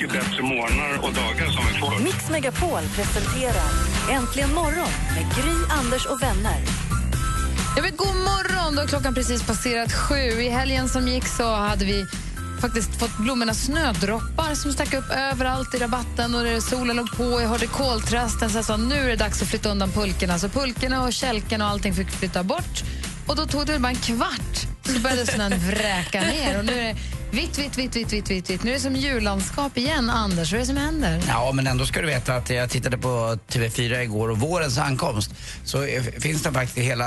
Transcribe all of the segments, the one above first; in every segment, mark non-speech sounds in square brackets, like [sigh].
mycket bättre morgnar och dagar som vi får. Mix Megapol presenterar Äntligen morgon med Gry, Anders och vänner. Ja, men god morgon! Då klockan precis passerat sju. I helgen som gick så hade vi faktiskt fått blommornas snödroppar som stack upp överallt i rabatten och där solen låg på. Jag hörde koltrasten så jag sa nu är det dags att flytta undan pulkorna. Så pulkorna och kälken och allting fick flytta bort. Och då tog det bara en kvart så började snön vräka ner. Och nu är det vitt, vitt, vitt, vitt, vitt, vitt, vitt. Nu är det som jullandskap igen. Anders, vad är det som händer? Ja, men ändå ska du veta att jag tittade på TV4 igår och vårens ankomst så eh, finns det faktiskt hela,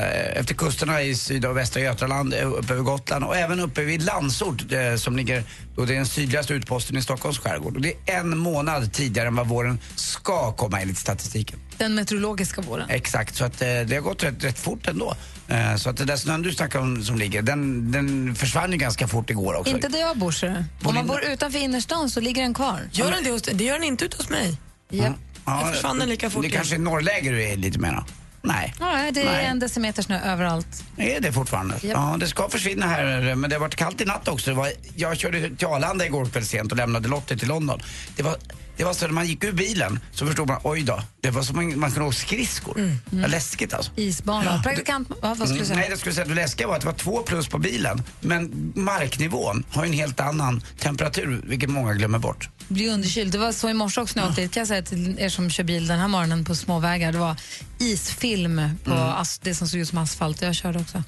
eh, efter kusterna i syd och västra Götaland, eh, uppe vid Gotland och även uppe vid Landsort som ligger, då det är den sydligaste utposten i Stockholms skärgård. Och det är en månad tidigare än vad våren ska komma enligt statistiken. Den meteorologiska våren. Exakt, så att det har gått rätt, rätt fort ändå. Eh, så att det där snön du snackar om som ligger, den, den försvann ju ganska fort igår också. Inte där jag bor, ser du. Om man bor utanför innerstan så ligger den kvar. Gör den det, hos, det gör den inte ute hos mig. Japp. Ja, Jag försvann den lika fort Det kanske är norrläge du är lite mer Nej. Ja, det är Nej. en decimeter snö överallt. Är det fortfarande? Ja, det ska försvinna här, men det har varit kallt i natt också. Var, jag körde till Arlanda igår kväll sent och lämnade Lottie till London. Det var, det var så när man gick ur bilen så förstod man, oj då, det var som man, man kunde åka skridskor. Det var läskigt alltså. Isbana. Praktikant... Ja, vad skulle du säga? Nej, det skulle säga att det läskiga var att det var två plus på bilen. Men marknivån har en helt annan temperatur, vilket många glömmer bort. bli underkyld. Det var så i morse också när jag åkte kan jag säga till er som kör bil den här morgonen på småvägar. Det var isfilm på as- det som såg ut som asfalt. Jag körde också.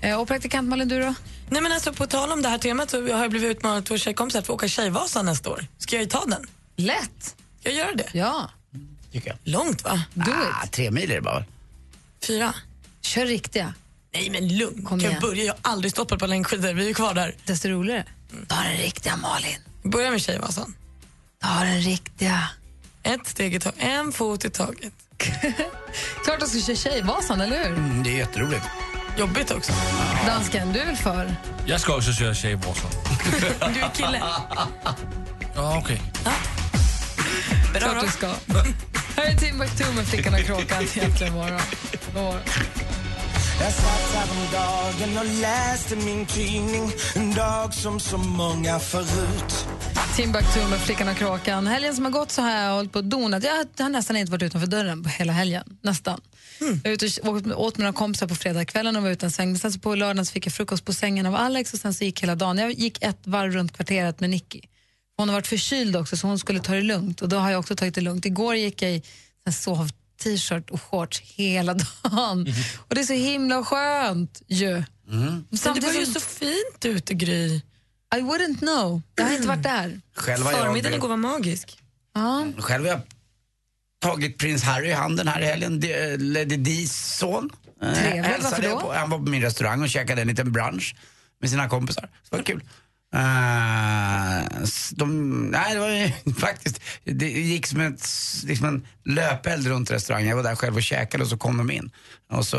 Eh, och praktikant Malin, du då? Nej men alltså på tal om det här temat så har jag blivit utmanad av två tjejkompisar att få åka Tjejvasan nästa år. Ska jag ju ta den? Lätt! Ska jag göra det? Ja, Tycker jag. Långt va? do Ah, it. tre mil är det bara. Fyra? Kör riktiga. Nej men lugn. Kom Kan igen. jag börja? Jag har aldrig stått på ett par längdskidor. Vi är ju kvar där. Desto roligare. Ta den riktiga, Malin. Börja med Tjejvasan. Ta den riktiga. Ett steg i taget, en fot i taget. [laughs] Klart att du ska köra Tjejvasan, eller hur? Mm, det är jätteroligt. Jobbigt också. Dansken, du är väl för? Jag ska också köra Tjejvasan. [laughs] Du är kille. Ja, okej. Bra Klart då. du ska. Här är Timbuktu med Flickan och kråkan. Egentligen morgon. Jag satt häromdagen och läste min tidning En dag som så många förut Timbuktu med Flickan och kråkan. Helgen som har gått så har jag hållit på och donat. Jag har nästan inte varit utanför dörren på hela helgen. Nästan. Jag var ute och åt åt med några kompisar på fredagskvällen och var ute en sväng. Men sen så på lördagen så fick jag frukost på sängen av Alex och sen så gick hela dagen. Jag gick ett varv runt kvarteret med Nicky. Hon har varit förkyld också så hon skulle ta det lugnt och då har jag också tagit det lugnt. Igår gick jag i en sov t-shirt och shorts hela [laughs] dagen. Och det är så himla skönt ju. Men det Samtidigt var ju så fint ute, Gry. I wouldn't know. Jag har inte varit där. Själv har jag... Förmiddagen igår var magisk. Ja. Själv har jag tagit prins Harry i handen här i helgen, D- Lady Dis son. Eh, Trevligt, hälsade varför jag då? På. Han var på min restaurang och käkade en liten brunch med sina kompisar. Så det var kul. Eh, de, nej, det var ju [laughs] faktiskt, det gick som, ett, liksom en löpeld runt restaurangen. Jag var där själv och käkade och så kom de in. Och så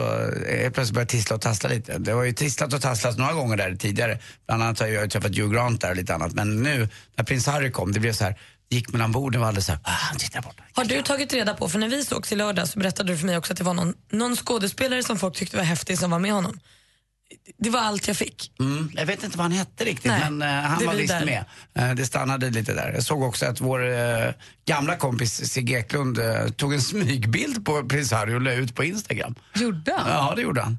eh, plötsligt började jag tissla och tassla lite. Det var ju tisslat och tasslat några gånger där tidigare. Bland annat har jag ju träffat Hugh Grant där och lite annat. Men nu när prins Harry kom, det blev så här, gick mellan borden och var alldeles såhär, ah, han tittar bort. Har du tagit reda på, för när vi sågs i lördag så berättade du för mig också att det var någon, någon skådespelare som folk tyckte var häftig som var med honom. Det var allt jag fick. Mm, jag vet inte vad han hette riktigt, Nej, men eh, han var visst där. med. Eh, det stannade lite där. Jag såg också att vår eh, gamla kompis Sigge Eklund tog en smygbild på prins Harry och la ut på Instagram. Gjorde han? Ja, det gjorde han.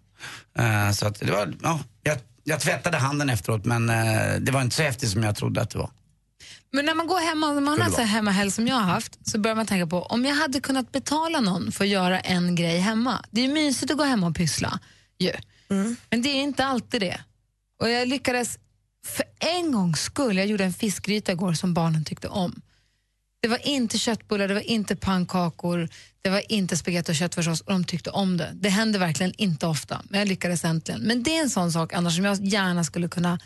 Så att det var, ja, jag, jag tvättade handen efteråt, men det var inte så häftigt som jag trodde att det var. Men när man går hemma, när man har här hemmahelg som jag har haft så börjar man tänka på om jag hade kunnat betala någon för att göra en grej hemma. Det är mysigt att gå hemma och pyssla Mm. Men det är inte alltid det. Och jag lyckades för en gångs skull, jag gjorde en fiskgryta igår som barnen tyckte om. Det var inte köttbullar, det var inte pannkakor, det var inte spagetti och köttfärssås och de tyckte om det. Det händer verkligen inte ofta, men jag lyckades äntligen. Men det är en sån sak annars som jag gärna skulle kunna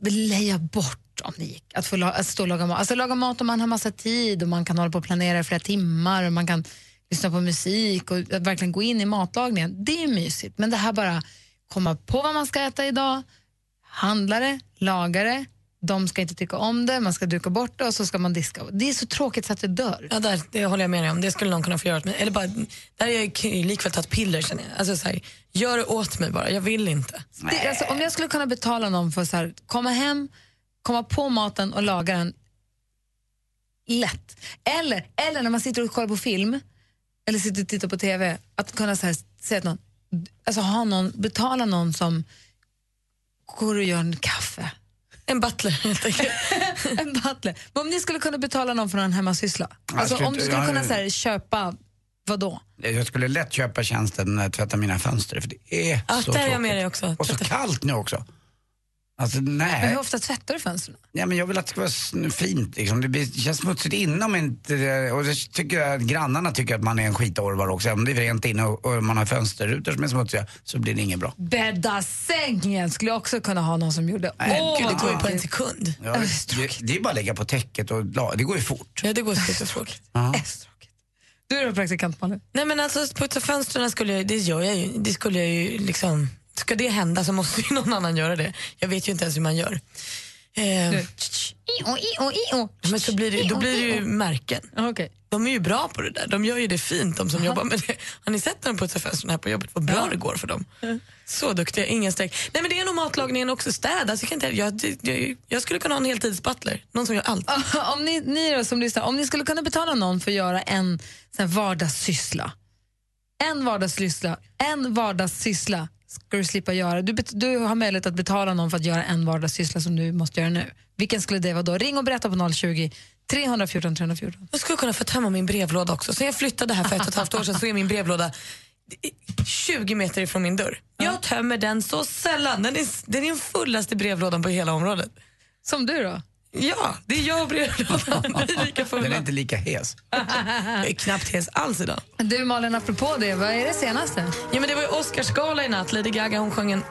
leja bort om det gick. Att, få la- att stå och laga mat. Alltså laga mat om man har massa tid och man kan hålla på och planera i flera timmar och man kan lyssna på musik och att verkligen gå in i matlagningen. Det är mysigt. Men det här bara komma på vad man ska äta idag, handla det, laga det, de ska inte tycka om det, man ska duka bort det och så ska man diska. Det är så tråkigt så att det dör. Ja, där, det håller jag med dig om. Det skulle någon kunna få göra åt mig. Eller bara, där är jag likväl ta ett piller känner jag. Alltså, så här, gör det åt mig bara, jag vill inte. Det, alltså, om jag skulle kunna betala någon för så här, komma hem, komma på maten och laga den lätt. Eller, eller när man sitter och kollar på film eller sitter och tittar på TV, att kunna så här, säga att någon, alltså ha någon, betala någon som går och gör en kaffe. En butler helt enkelt. [laughs] en butler. Men om ni skulle kunna betala någon för en hemmasyssla? Alltså, om du skulle kunna så här, köpa, vad då? Jag skulle lätt köpa tjänsten eh, tvätta mina fönster för det är Ja, så där är jag tråkigt. med dig också. Och så kallt nu också. Alltså nej. hur ofta tvättar du fönstren? Ja, men jag vill att det ska vara fint. Liksom. Det, blir, det känns smutsigt inom inte... Och det tycker jag, grannarna tycker att man är en skitorvar också. Om det är rent inne och, och man har fönsterrutor som är smutsiga så blir det inget bra. Bädda sängen skulle jag också kunna ha någon som gjorde. Nej, Åh, gud, det går ju på en sekund. Ja, det, det är bara att lägga på täcket och det går ju fort. Ja, det går superfort. Du är praktikant Malin. Nej men alltså putsa fönstren skulle jag, det gör jag ju. Det skulle jag ju liksom, ska det hända så måste ju [laughs] någon annan göra det. Jag vet ju inte ens hur man gör. Eh, men så blir det, då blir det ju märken. Okay. De är ju bra på det där. De gör ju det fint, de som jobbar med det. Har ni sett när de putsar fönstren här på jobbet? Vad bra det går för dem. Så duktiga, ingen streck. Nej men det är nog matlagningen också, städa. Så jag, kan inte, jag, jag, jag skulle kunna ha en heltidsbutler, någon som gör allt. [laughs] om ni, ni då som lyssnar, om ni skulle kunna betala någon för att göra en sån vardagssyssla. En vardagssyssla, en vardagssyssla ska du slippa göra. Du, du har möjlighet att betala någon för att göra en vardagssyssla som du måste göra nu. Vilken skulle det vara då? Ring och berätta på 020 314 314. Jag skulle kunna få tömma min brevlåda också. Sen jag flyttade här för ett och ett halvt år sedan så är min brevlåda 20 meter ifrån min dörr. Jag tömmer den så sällan. Den är, den är den fullaste brevlådan på hela området. Som du då? Ja, det är jag och brevlådan. Lika Den är fulla. inte lika hes. Jag är knappt hes alls idag. Du Malin, apropå det, vad är det senaste? Ja, men det var ju Oscarsgala i natt. Lady Gaga hon sjöng en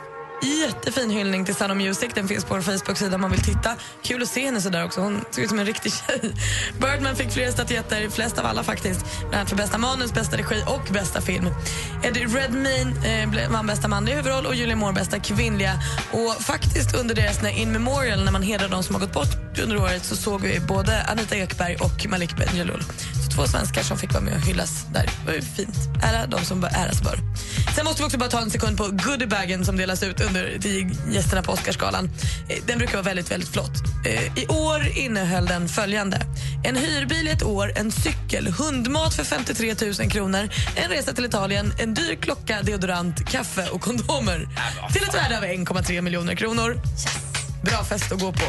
jättefin hyllning till Sound of Music. Den finns på vår Facebook-sida om man vill titta. Kul att se henne så där också. Hon ser ut som en riktig tjej. [laughs] Birdman fick flera statyetter, flest av alla faktiskt. Bland annat för bästa manus, bästa regi och bästa film. Eddie Redmayne eh, vann bästa manliga huvudroll och Julia Moore bästa kvinnliga. Och faktiskt under deras In Memorial, när man hedrar de som har gått bort under året, så såg vi både Anita Ekberg och Malik Bendjelloul. Så två svenskar som fick vara med och hyllas där. Det var ju fint. Ära de som bör äras bör. Sen måste vi också bara ta en sekund på goodiebagen som delas ut under gästerna på Oscarsgalan. Eh, Den brukar vara väldigt, väldigt flott. Eh, I år innehöll den följande. En hyrbil i ett år, en cykel, hundmat för 53 000 kronor, en resa till Italien, en dyr klocka, deodorant, kaffe och kondomer. Till ett värde av 1,3 miljoner kronor. Bra fest att gå på.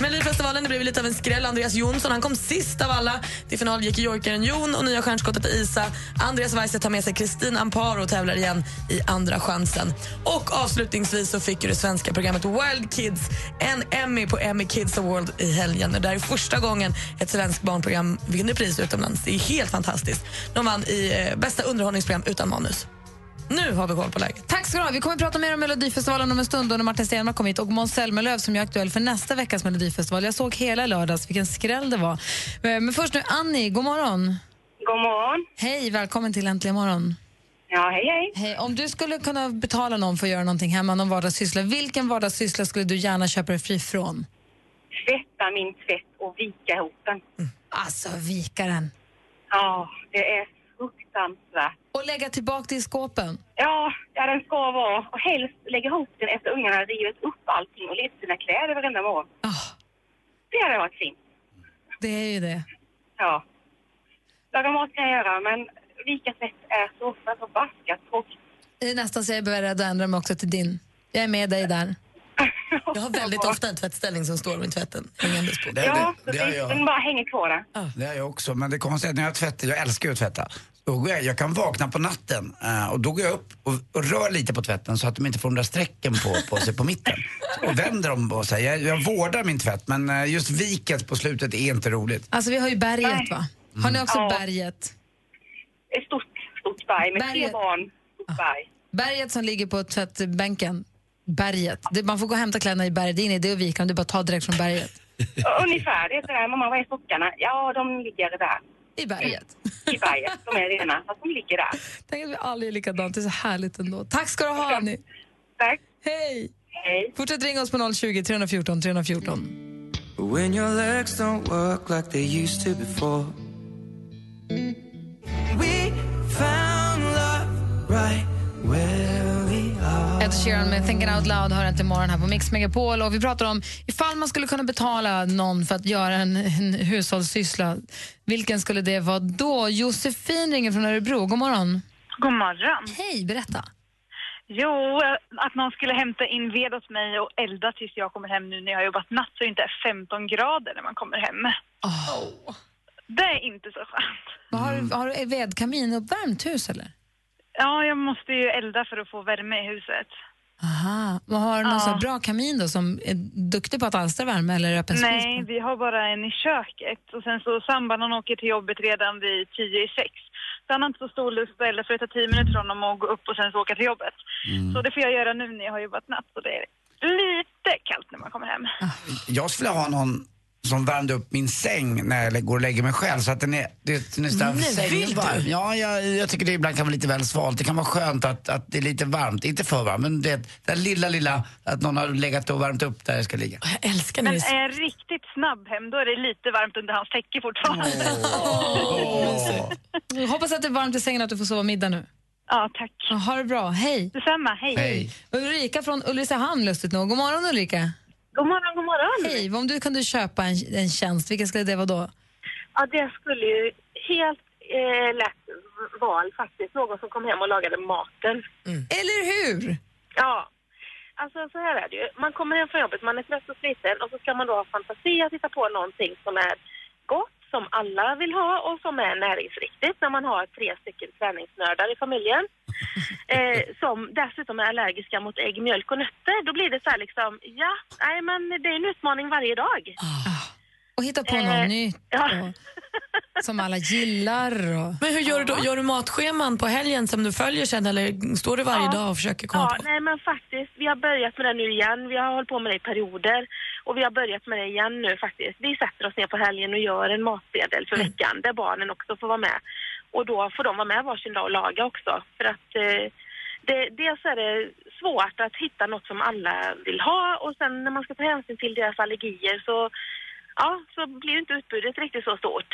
Melodifestivalen det blev lite av en skräll. Andreas Jonsson han kom sist av alla. Till final gick Jojkaren Jon och nya stjärnskottet Isa. Andreas Weise tar med sig Kristin Amparo och tävlar igen i Andra chansen. Och avslutningsvis så fick ju det svenska programmet Wild Kids en Emmy på Emmy Kids Award i helgen. Det där är första gången ett svenskt barnprogram vinner pris utomlands. Det är helt fantastiskt. De vann i eh, bästa underhållningsprogram utan manus. Nu har vi koll på läget. Tack ska du ha. Vi kommer att prata mer om Melodifestivalen om en stund då när Martin Stenmarck kom hit och Måns Zelmerlöw som är aktuell för nästa veckas Melodifestival. Jag såg hela lördags, vilken skräll det var. Eh, Men först nu Annie, god morgon. God morgon. Hej, välkommen till Äntligen morgon. Ja, hej, hej. Hej, om du skulle kunna betala någon för att göra någonting hemma, någon vardagssyssla, vilken vardagssyssla skulle du gärna köpa dig fri från? Tvätta min tvätt och vika ihop den. Alltså, vika den. Ja, det är fruktansvärt. Och lägga tillbaka det i skåpen? Ja, där den ska vara. Och helst lägga ihop den efter ungarna har rivit upp allting och levt sina kläder varenda morgon. Det hade varit fint. Det är ju det. Ja. Laga mat kan jag göra, men vika tvätt är så förbaskat tråkigt. Det är nästan så jag är beredd att ändra mig också till din. Jag är med dig där. Jag har väldigt ofta en tvättställning som står med tvätten hängandes på. Det, det, det, har jag. Den bara hänger kvar där. Det har jag också, men det konstiga är att när jag tvättar, jag älskar ju att tvätta. Jag, jag kan vakna på natten eh, och då går jag upp och, och rör lite på tvätten så att de inte får de där strecken på, på sig på mitten. Och vänder dem och så här. Jag, jag vårdar min tvätt men eh, just viket på slutet är inte roligt. Alltså vi har ju berget va? Har ni också Ja. berget? Ett stort, stort berg med tre Berget. barn. Stort berg. Berget som ligger på tvättbänken. Berget. Man får gå och hämta kläderna i berget, det är ingen idé att vika det är bara att ta direkt från berget. [laughs] Ungefär. Det är sådär, mamma, var är sockarna? Ja, de ligger där. I berget. [laughs] I berget. De är rena, fast de ligger där. Tänk att vi alla är likadant, det är så härligt ändå. Tack ska du ha, Annie. Tack. Hej! Hej. Fortsätt ringa oss på 020 314 314. When your legs don't work like they used to before. We found love right where. Ed Sheeran med Thinking Out Loud hör inte imorgon här på Mix Megapol. Och vi pratar om ifall man skulle kunna betala någon för att göra en, en hushållssyssla. Vilken skulle det vara då? Josefin ringer från Örebro. God morgon. God morgon. Hej, berätta. Jo, att någon skulle hämta in ved åt mig och elda tills jag kommer hem nu när jag har jobbat natt så det inte är 15 grader när man kommer hem. Det är inte så skönt. Vad Har, du- har du vedkamin uppvärmt hus eller? Ja, jag måste ju elda för att få värme i huset. Aha. Har du någon Ja. bra kamin då som är duktig på att alstra värme eller öppen spis? Nej, vi har bara en i köket och sen så samband han åker till jobbet redan vid 10 i sex. Så han har inte så stor lust att elda för det tar 10 minuter för honom att gå upp och sen så åka till jobbet. Så det får jag göra nu när jag har jobbat natt så det är lite kallt när man kommer hem. Jag skulle ha någon som värmde upp min säng när jag går och lägger mig själv så att den är, det, den är Nej, sängen vill du? varm. Ja, jag, jag tycker det ibland kan vara lite väl svalt. Det kan vara skönt att, att det är lite varmt, inte för varmt, men det, det där lilla, lilla, att någon har legat och värmt upp där jag ska ligga. Jag älskar Men är jag riktigt snabb hem då är det lite varmt under hans täcke fortfarande. [laughs] Jag hoppas att det är varmt i sängen och att du får sova middag nu. Ja, tack. Ha det bra. Hej. Detsamma. Hej. Ulrika från Ulricehamn, lustigt nog. God morgon, Ulrika. God morgon, god morgon. Hej. Om du kunde köpa en, en tjänst, vilken skulle det vara då? Ja, det skulle ju helt eh, lätt val faktiskt. Någon som kom hem och lagade maten. Eller hur? Ja. Alltså så här är det ju. Man kommer hem från jobbet, man är trött och sliten och så ska man då ha fantasi att hitta på någonting som är gott, som alla vill ha och som är näringsriktigt när man har tre stycken träningsnördar i familjen. Eh, som dessutom är allergiska mot ägg, mjölk och nötter. Då blir det så här liksom, ja, nej men det är en utmaning varje dag. Och hitta på Eh, något nytt ja. och, som alla gillar. Och... Men hur gör du då? Gör du matscheman på helgen som du följer sen eller står du varje Ja. dag och försöker komma Ja, på? nej men faktiskt, vi har börjat med det nu igen. Vi har hållit på med det i perioder och vi har börjat med det igen nu faktiskt. Vi sätter oss ner på helgen och gör en matsedel för veckan där barnen också får vara med. Och då får de vara med varsin dag och laga också. För att eh, det, dels är det svårt att hitta något som alla vill ha och sen när man ska ta hänsyn till deras allergier så, ja, så blir inte utbudet riktigt så stort.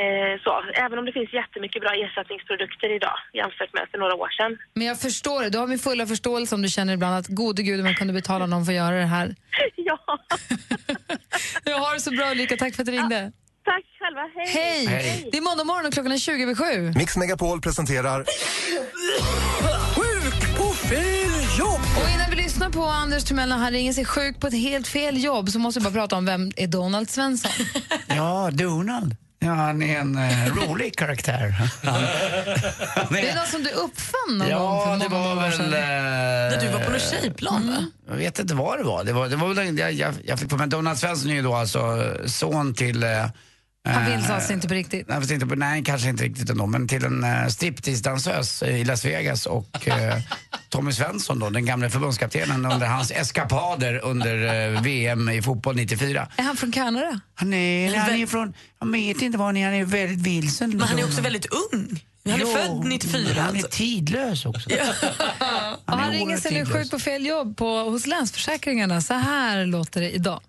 Eh, så, även om det finns jättemycket bra ersättningsprodukter idag jämfört med för några år sedan. Men jag förstår det. Du har min fulla förståelse om du känner ibland att gode gud om jag kunde betala någon för att göra det här. [laughs] Ja. [laughs] Jag har det så bra Ulrika, tack för att du ringde. Tack själva, hej! Hej! Det är måndag morgon och klockan är 20 över sju. Mix Megapol presenterar Sjuk på fel jobb! Och innan vi lyssnar på Anders Timell när han ringer sig sjuk på ett helt fel jobb så måste vi bara prata om vem är Donald Svensson? [laughs] Ja, Donald. Ja, han är en eh, rolig karaktär. [laughs] Han, han Det är något som du uppfann någon gång Ja, för det många, år väl... sedan. När du var på något tjejplan, va? Jag vet inte vad det var. Det var, det var väl, jag, jag, jag fick på mig, Donald Svensson är ju då alltså son till... Eh, Han eh, vill alltså inte på riktigt. Nej, inte på, nej, kanske inte riktigt ändå, men till en uh, striptease-dansös i Las Vegas och eh, [laughs] Tommy Svensson då, den gamla förbundskaptenen under hans eskapader under eh, VM i fotboll 94. Är han från Kanada? Han är, han är från, jag vet inte var han är, han är väldigt vilsen. Men han är också väldigt ung. Han är Jo, född 94 Han är alltså. tidlös också. Och han är ringer sig nu sjuk på fel jobb på, hos Länsförsäkringarna. Så här låter det idag.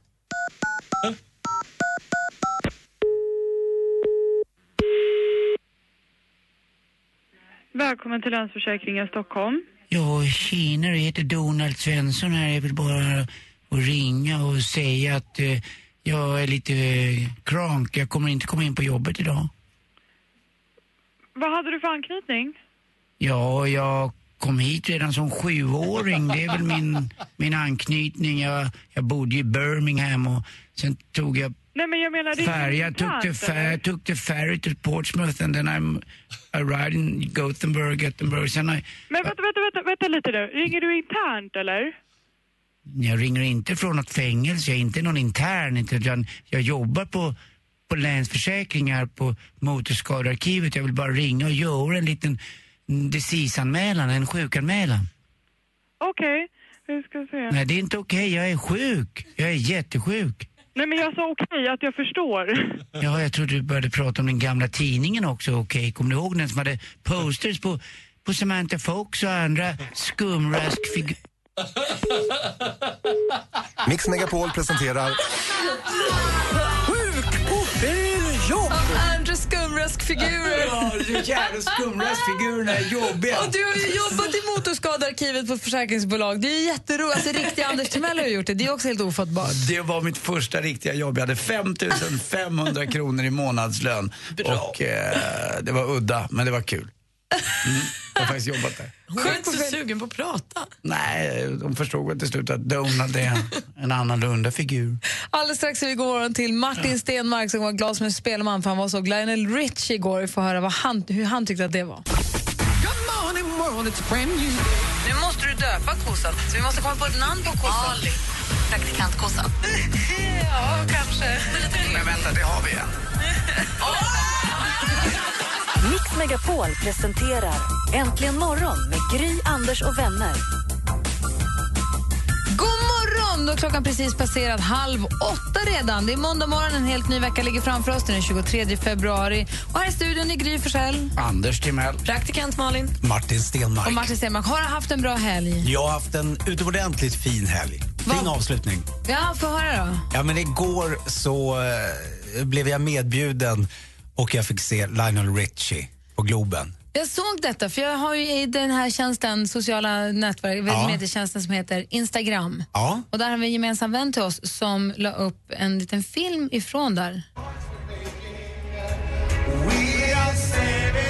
Välkommen till Länsförsäkringar Stockholm. Ja, tjenare, jag heter Donald Svensson här. Jag vill bara ringa och säga att eh, jag är lite eh, krank. Jag kommer inte komma in på jobbet idag. Vad hade du för anknytning? Ja, jag kom hit redan som sjuåring. Det är väl min, min anknytning. Jag, jag bodde i Birmingham och sen tog jag Nej men jag menar det är. Jag tog internt, the, jag tog the ferry to Portsmouth and then I'm arrived in Gothenburg, Gothenburg. Sen I, Men vänta, vänta, vänta, vänta lite nu. Ringer du internt eller? Jag ringer inte från något fängelse, jag är inte någon intern, inte, utan jag jobbar på, på Länsförsäkringar på Motorskadearkivet. Jag vill bara ringa och göra en liten diseaseanmälan, en sjukanmälan. Okej. Vi ska se. Nej, det är inte okej. Jag är sjuk. Jag är jättesjuk. Nej, men jag sa okej, att jag förstår. [laughs] Ja, jag trodde du började prata om den gamla tidningen också, okej. Kommer du ihåg den som hade posters på, på Samantha Fox och andra skumraskfigurer? Mix Megapol presenterar [laughs] skumraskfigurer. Ja, jävla skumraskfigurerna är jobbiga. Och du har ju jobbat i motorskadearkivet på försäkringsbolag. Det är jätteroligt. Alltså, riktiga Anders Timell har gjort det. Det är också helt ofattbart. Det var mitt första riktiga jobb. Jag hade 5 500 kronor i månadslön. Och eh, det var udda, men det var kul. Mm, jag har faktiskt jobbat där. Hon är inte så sugen på att prata. Nej, de förstod väl till slut att Donald är en annorlunda figur. Alldeles strax är vi god morgon till Martin Stenmark som var glad som en spelman för han var så Lionel Rich igår. Vi får höra vad han, hur han tyckte att det var. Nu måste du döpa kossan, så vi måste komma på ett namn på kossan. Ali. Praktikantkossan. [laughs] ja, kanske. Men vänta, det har vi en. [laughs] Mix Megapol presenterar Äntligen morgon med Gry, Anders och vänner. God morgon! Då klockan precis passerat halv åtta redan. Det är måndag morgon, en helt ny vecka ligger framför oss. Den är 23 februari. Och här i studion är Gry Forssell. Anders Timell. Praktikant Malin. Martin Stenmark. Och Martin Stenmark. Har du haft en bra helg? Jag har haft en utomordentligt fin helg. Fin Va? avslutning. Ja, få höra då. Ja, men igår så eh, blev jag medbjuden och jag fick se Lionel Richie på Globen. Jag såg detta, för jag har ju i den här tjänsten, sociala nätverk, Ja. medietjänsten som heter Instagram. Ja. Och där har vi en gemensam vän till oss som la upp en liten film ifrån där.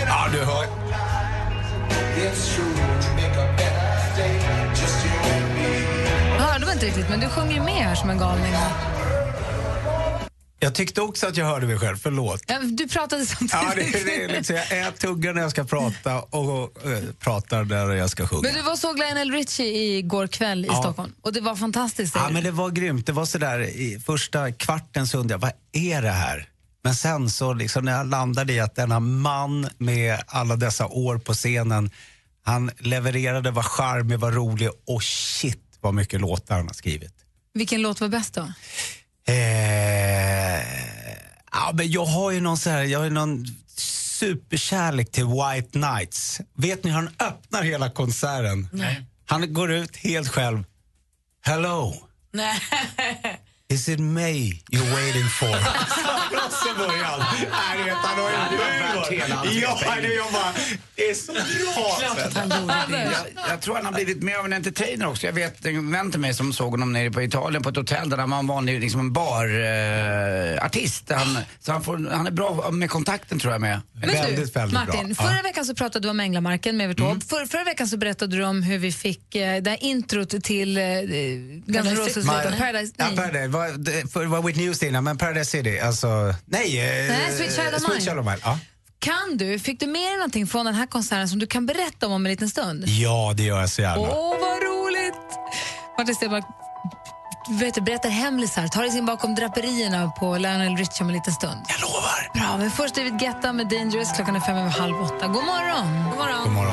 Ja, du hör. Jag hörde väl inte riktigt, men du sjunger ju med här som en galning. Jag tyckte också att jag hörde mig själv, förlåt. Du pratade samtidigt. Ja, det, det är liksom, jag äter tuggar när jag ska prata och eh, pratar när jag ska sjunga. Men du var och såg Lionel Richie igår kväll i Ja. Stockholm och det var fantastiskt. Ja, men det var grymt. Det var sådär i första kvarten så undrade jag, vad är det här? Men sen så liksom när jag landade i att denna man med alla dessa år på scenen, han levererade, var charmig, var rolig och shit vad mycket låtar han har skrivit. Vilken låt var bäst då? Eh, ja, men jag har ju någon så här, jag har ju någon superkärlek till White Nights. Vet ni hur han öppnar hela konserten? Nej. Han går ut helt själv. Hello. Nej. [laughs] Is it me you're waiting for? så börjar han. Nej, vet, han har ju humor. Ja, det, jag bara, det är så bra. Jag, jag tror han har blivit mer av en entertainer också. Jag vet en vän till mig som såg honom nere på Italien på ett hotell där han var en vanlig liksom en barartist. Eh, artist. han, så han, får, han är bra med kontakten tror jag med. Men du, Martin, förra veckan så pratade du om Änglamarken med Evert Taube. För, förra veckan så berättade du om hur vi fick eh, det här introt till eh, Guns N' Roses Paradise. Ja. Paradise. Var, var Whitney Houston innan, men Paradise City, alltså... Nej, eh, Nej, Sweet Child of Sweet Mine. Child of Mine. Ja. Kan du, fick du med dig någonting från den här konserten som du kan berätta om om en liten stund? ja, det gör jag så gärna. Åh, vad roligt! Martin Stenmarck vet du, berättar hemlisar, tar dig in bakom draperierna på Lionel Richie om en liten stund. Jag lovar! Bra, men först David Guetta med Dangerous. Klockan är fem över halv åtta. God morgon! God morgon! God morgon.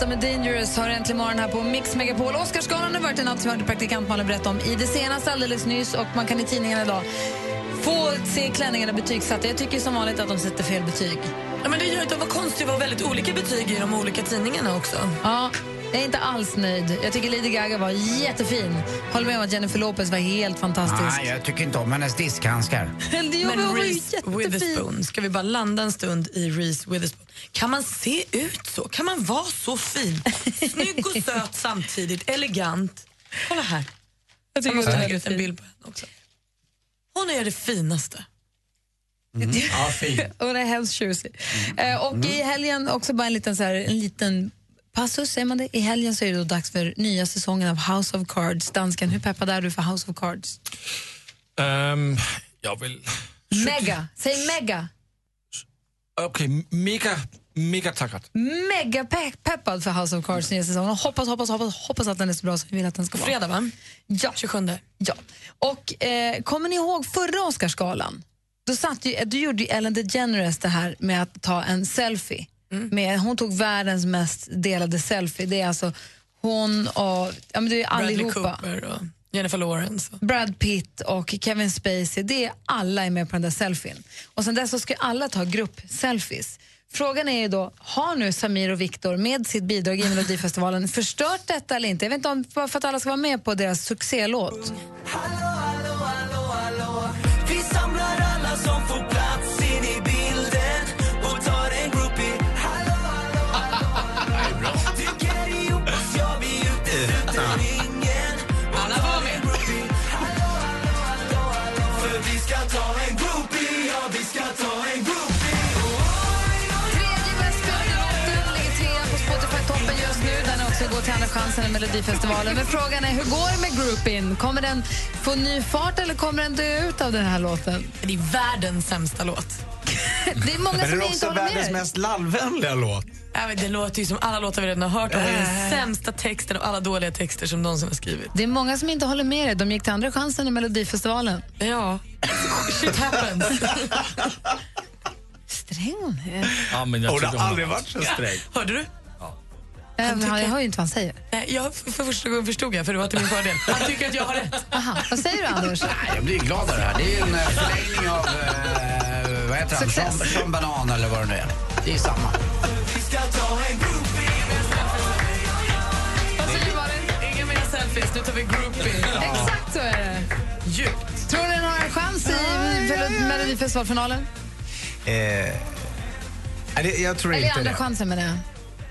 Guetta med Dangerous har äntligen morgon här på Mix Megapol. Oscarsgalan har varit en natt som hörde praktikant Malin berätta om i det senaste alldeles nyss och man kan i tidningarna idag få se klänningarna betygsatta. Jag tycker som vanligt att de sätter fel betyg. Ja, men det gör att det var konstigt, det var väldigt olika betyg i de olika tidningarna också. Ja, jag är inte alls nöjd. Jag tycker Lady Gaga var jättefin. Håller med om att Jennifer Lopez var helt fantastisk. Nej, jag tycker inte om hennes diskhandskar. [laughs] Det var- Men Reese jättefin. Witherspoon, ska vi bara landa en stund i Reese Witherspoon? Kan man se ut så? Kan man vara så fin? Snygg och [laughs] söt samtidigt, elegant. Kolla här. Jag, tycker måste hon är lägga ut en bild på henne också. Hon är det finaste. Ja, fin. [laughs] Hon är hemskt tjusig. Eh, och i helgen också bara en liten, så här, en liten passus, säger man det? I helgen så är det då dags för nya säsongen av House of Cards. Dansken, hur peppad är du för House of Cards? Ehm, jag vill Mega. Säg mega. Okej, mega, mega tackad. Mega pe peppad för House of Cards nya säsong. Hoppas, hoppas, hoppas, hoppas att den är så bra som vi vill att den ska vara. Fredag, va? Ja. 27. Ja. Och eh, kommer ni ihåg förra Oscarsgalan? Då, satt ju, då gjorde ju Ellen DeGeneres det här med att ta en selfie. Med, hon tog världens mest delade selfie. Det är alltså hon och ja, men det är Bradley allihopa. Cooper och Jennifer Lawrence. Brad Pitt och Kevin Spacey, det är alla är med på den där selfien. Och sen dess så ska alla ta grupp-selfies. Frågan är ju då, har nu Samir och Viktor med sitt bidrag i Melodifestivalen [laughs] förstört detta eller inte? Jag vet inte om för att alla ska vara med på deras succélåt. Vi Är också går till Andra chansen i Melodifestivalen. Men frågan är, hur går det med Groupin? Kommer den få ny fart eller kommer den dö ut av den här låten? Det är världens sämsta låt. [laughs] Det är många Men som det är inte också håller med världens dig. mest lallvänliga låt. Ja, men det låter ju som alla låtar vi redan har hört. Och det är den sämsta texten av alla dåliga texter som någonsin har skrivit. Det är många som inte håller med dig. De gick till Andra chansen i Melodifestivalen. Ja, shit happens. [laughs] Sträng hon är. Ja, men jag Och det har aldrig varit så sträng. Hörde du? Äh, men Jag hör ju inte vad han säger. Nej, jag, för första gången förstod jag, för det var till min fördel. Han tycker att jag har rätt. Aha, vad säger du, Anders? Nej, jag blir glad av det här. Det är en eh, förlängning av, eh, vad heter han, Success. Sean, Sean Banan eller vad det nu är. Det är samma. Vi ska ta en groupie Vad säger Malin? Inga mer selfies, nu tar vi groupie. Exakt så är det. Djupt. Tror du den har en chans i Melo- Melodifestivalfinalen? Eh, nej, det, jag tror Eller inte Andra det. chansen menar jag.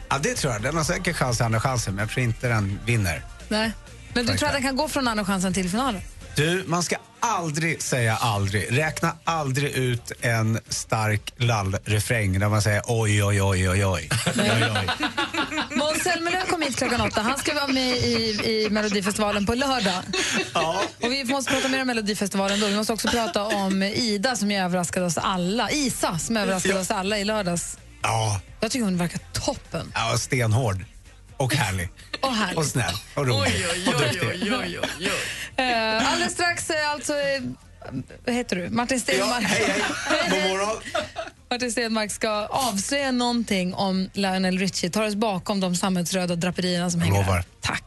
Ja, det tror jag. Den har säkert chans i andra chansen, men jag tror inte den vinner. Nej. Men du tror att den kan gå från Andra chansen till finalen? Du, man ska aldrig säga aldrig. Räkna aldrig ut en stark lall-refräng där man säger oj, oj, oj, oj, oj. Måns Zelmerlöw kom hit klockan åtta. Han ska vara med i, i Melodifestivalen på lördag. Och vi måste prata mer om Melodifestivalen då. Vi måste också prata om Ida som överraskade oss alla. Isa som överraskade oss alla i lördags. Ja, Jag tycker hon verkar toppen. ja, stenhård. Och härlig. [laughs] Och härlig. Och snäll. Och rolig. Oj, oj, Och duktig. oj, oj, oj, oj. Eh, alldeles strax, eh, alltså... eh, Vad heter du? Martin Stenmark. Ja, hej, hej. God morgon. Martin Stenmark ska avslöja någonting om Lionel Richie. Tar oss bakom de sammetsröda draperierna som hänger där. Tack.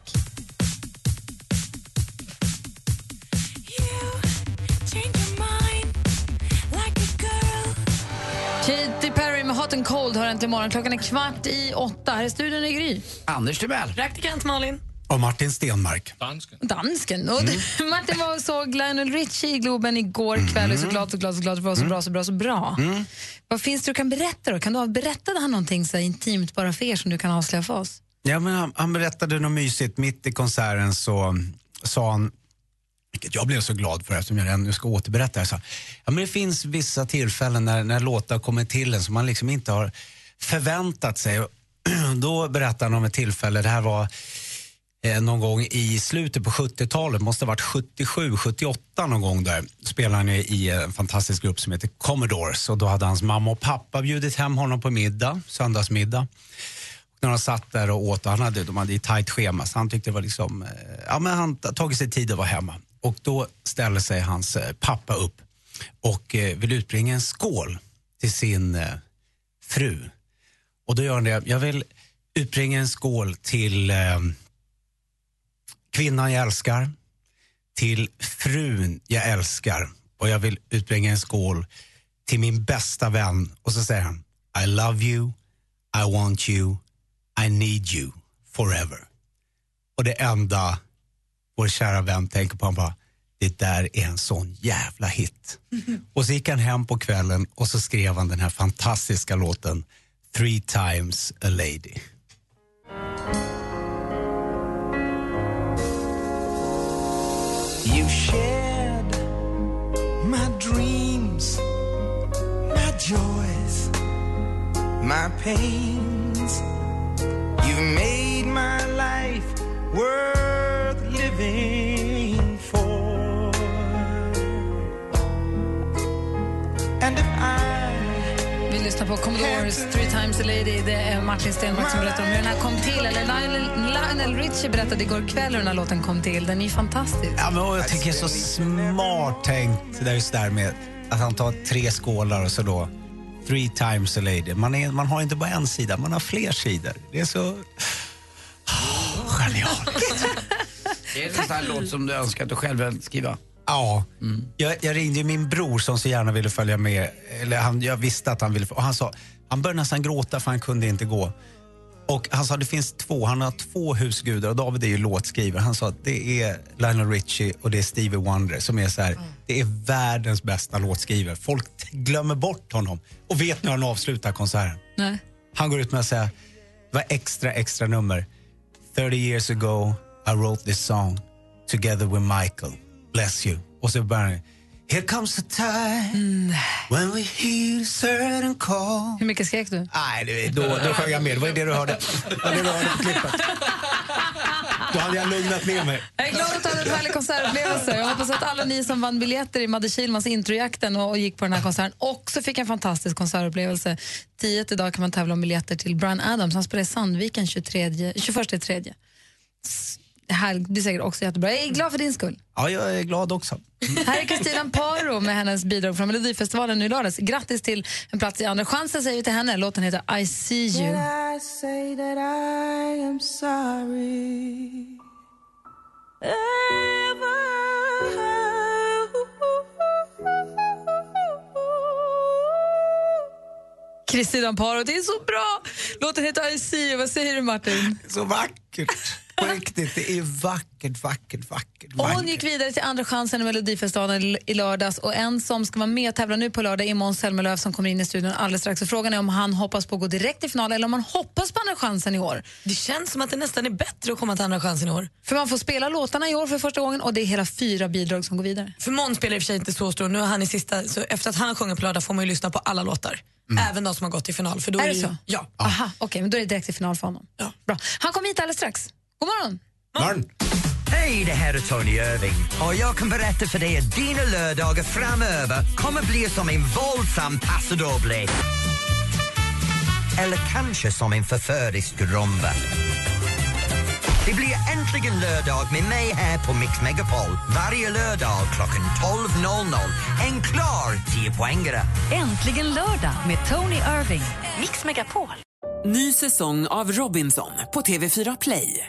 Hot and Cold hör äntligen morgon. Klockan är kvart i åtta. Här är studion i Gry. Anders Timell. Praktikant Malin. Och Martin Stenmark. Dansken. Dansken. Och Mm. [laughs] Martin var och såg Lionel Richie i Globen igår kväll och är så glad, så glad, så glad. Det var så bra, så bra, så bra. Mm. Vad finns det du kan berätta då? Kan du, berättade han någonting så här intimt bara för er som du kan avslöja för oss? Ja, men han, han berättade något mysigt. Mitt i konserten så sa han, vilket jag blev så glad för eftersom jag nu ska återberätta det så, ja, men det finns vissa tillfällen när, när låtar kommer till en som man liksom inte har förväntat sig. [clears throat] Då berättade han om ett tillfälle, det här var eh, någon gång i slutet på 70-talet, måste ha varit 77, 78 någon gång där, spelade han i- en fantastisk grupp som heter Commodores och då hade hans mamma och pappa bjudit hem honom på middag, söndagsmiddag. När de satt där och åt, och han hade, de hade ett tajt schema så han tyckte det var liksom, eh, ja men han tagit sig tid att vara hemma. Och då ställer sig hans eh, pappa upp och eh, vill utbringa en skål till sin eh, fru. Och då gör han det, jag vill utbringa en skål till kvinnan jag älskar, till frun jag älskar och jag vill utbringa en skål till min bästa vän. Och så säger han, I love you, I want you, I need you forever. Och det enda vår kära vän tänker på, han bara, det där är en sån jävla hit. [laughs] Och så gick han hem på kvällen och så skrev han den här fantastiska låten Three times a lady. You shared my dreams, my joys, my pains. You've made my life worth på Commodores Three Times a Lady. Det är Martin Stenmarck som berättar om hur den här kom till. Eller Lionel, Lionel Richie berättade igår kväll hur den här låten kom till. Den är ju fantastisk. Ja, men jag tycker det är så smart tänkt det där just där med att han tar tre skålar och så då three times a lady. Man, är, man har inte bara en sida, man har fler sidor. Det är så... Oh, genialt. Är det en sån här låt som du önskar att du själv vill skriva? Ja. Jag, jag ringde min bror som så gärna ville följa med. Eller han, jag visste att han ville. Och han sa, han började nästan gråta för han kunde inte gå. Och han sa det finns två, han har två husgudar och David är ju låtskrivare. Han sa att det är Lionel Richie och det är Stevie Wonder som är så här, det är världens bästa låtskrivare. Folk glömmer bort honom. Och vet när han avslutar konserten? Nej. Han går ut med att säga, det var extra, extra nummer. 30 years ago I wrote this song together with Michael bless you. Och så bara Here comes a time mm. when we hear certain call Hur mycket skrek du? Nej, då, då sjöng jag med. Det var det du hörde. Det var det du hörde på klippet. Då hade jag lugnat ner mig. Jag är glad att du hade en härlig konsertupplevelse. Jag hoppas att alla ni som vann biljetter i Madde Kilmans Introjakten och, och gick på den här konserten också fick en fantastisk konsertupplevelse. 10 idag kan man tävla om biljetter till Brian Adams. Han spelar i Sandviken 23, 21 3. Det här blir säkert också jättebra. Jag är glad för din skull. Ja, jag är glad också. Här är Kristina Amparo med hennes bidrag från Melodifestivalen nu i lördags. Grattis till en plats i Andra chansen säger vi till henne. Låten heter I see you. I say that I am sorry. Kristina Amparo, det är så bra! Låten heter I see you. Vad säger du Martin? Så vackert. På riktigt, det är vackert, vackert, vackert. Och hon gick vidare till andra chansen i Melodifestivalen i- lördags och en som ska vara med och tävla nu på lördag är Måns Zelmerlöw som kommer in i studion alldeles strax. Och frågan är om han hoppas på att gå direkt till final eller om han hoppas på andra chansen i år. Det känns som att det nästan är bättre att komma till andra chansen i år. För man får spela låtarna i år för första gången och det är hela fyra bidrag som går vidare. För Måns spelar i och för sig inte så stor, nu är han i sista, så efter att han sjunger på lördag får man ju lyssna på alla låtar. Även de som har gått till final. För då Är är, det ju, så? Ja. Aha, okej, men då är det direkt till final för honom. Bra. Han kommer hit alldeles strax. God morgon! Hej, det här är Tony Irving och jag kan berätta för dig att dina lördagar framöver kommer bli som en våldsam paso doble. Eller kanske som en förförisk rumba. Det blir äntligen lördag med mig här på Mix Megapol varje lördag klockan 12.00. En klar 10-poängare. Äntligen lördag med Tony Irving. Mix Megapol. Ny säsong av Robinson på TV4 Play.